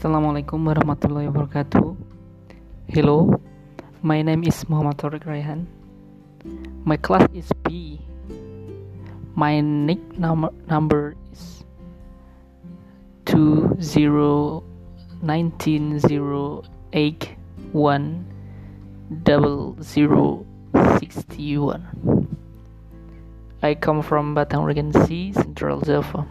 Assalamualaikum warahmatullahi wabarakatuh. Hello, my name is Muhammad Tariq Raihan. My class is B. My nick number number is two zero nineteen zero eight one double zero sixty one. I come from Batang Regency, Central Java.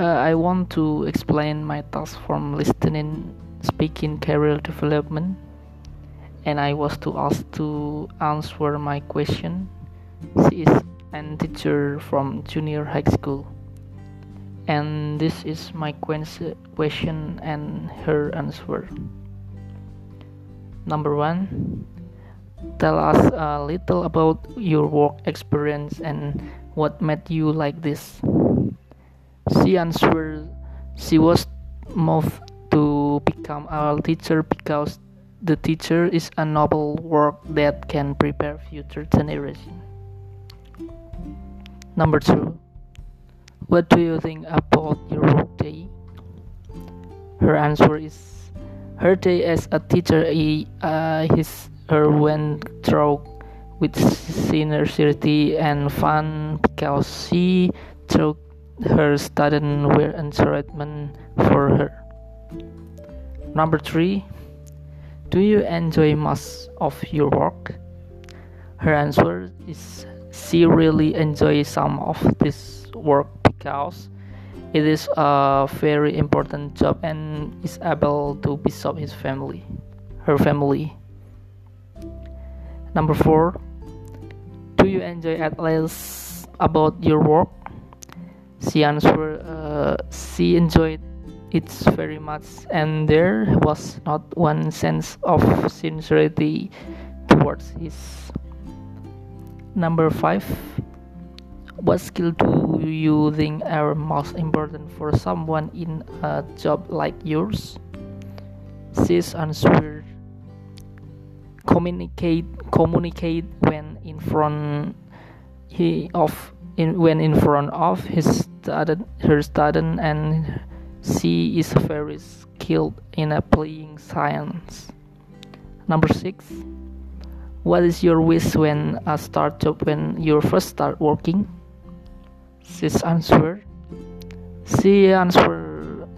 Uh, I want to explain my task from listening, speaking, career development, and I was to ask to answer my question. She is a teacher from junior high school, and this is my question and her answer. Number one, tell us a little about your work experience and what made you like this. She answered she was moved to become a teacher because the teacher is a noble work that can prepare future generations. Number two, what do you think about your work day? Her answer is her day as a teacher uh, is her went through with sincerity and fun because she took her students were encouragement for her. Number three, do you enjoy most of your work? Her answer is she really enjoys some of this work because it is a very important job and is able to be serve his family, her family. Number four, do you enjoy at least about your work? She answered uh, she enjoyed it very much, and there was not one sense of sincerity towards his. Number five, what skill do you think are most important for someone in a job like yours? She's answered communicate communicate when in front he of in when in front of his student, her student and she is very skilled in applying science. Number six. What is your wish when a start when you first start working? She's answer. She answer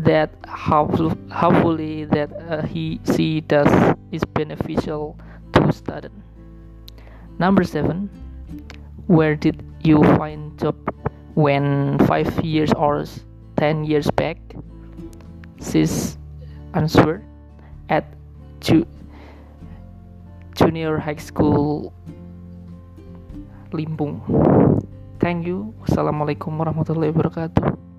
that how hopefully that uh, he she does is beneficial to student. Number seven. Where did you find job when five years or ten years back? She's answered at ju junior high school Limpung. Thank you. Wassalamualaikum warahmatullahi wabarakatuh.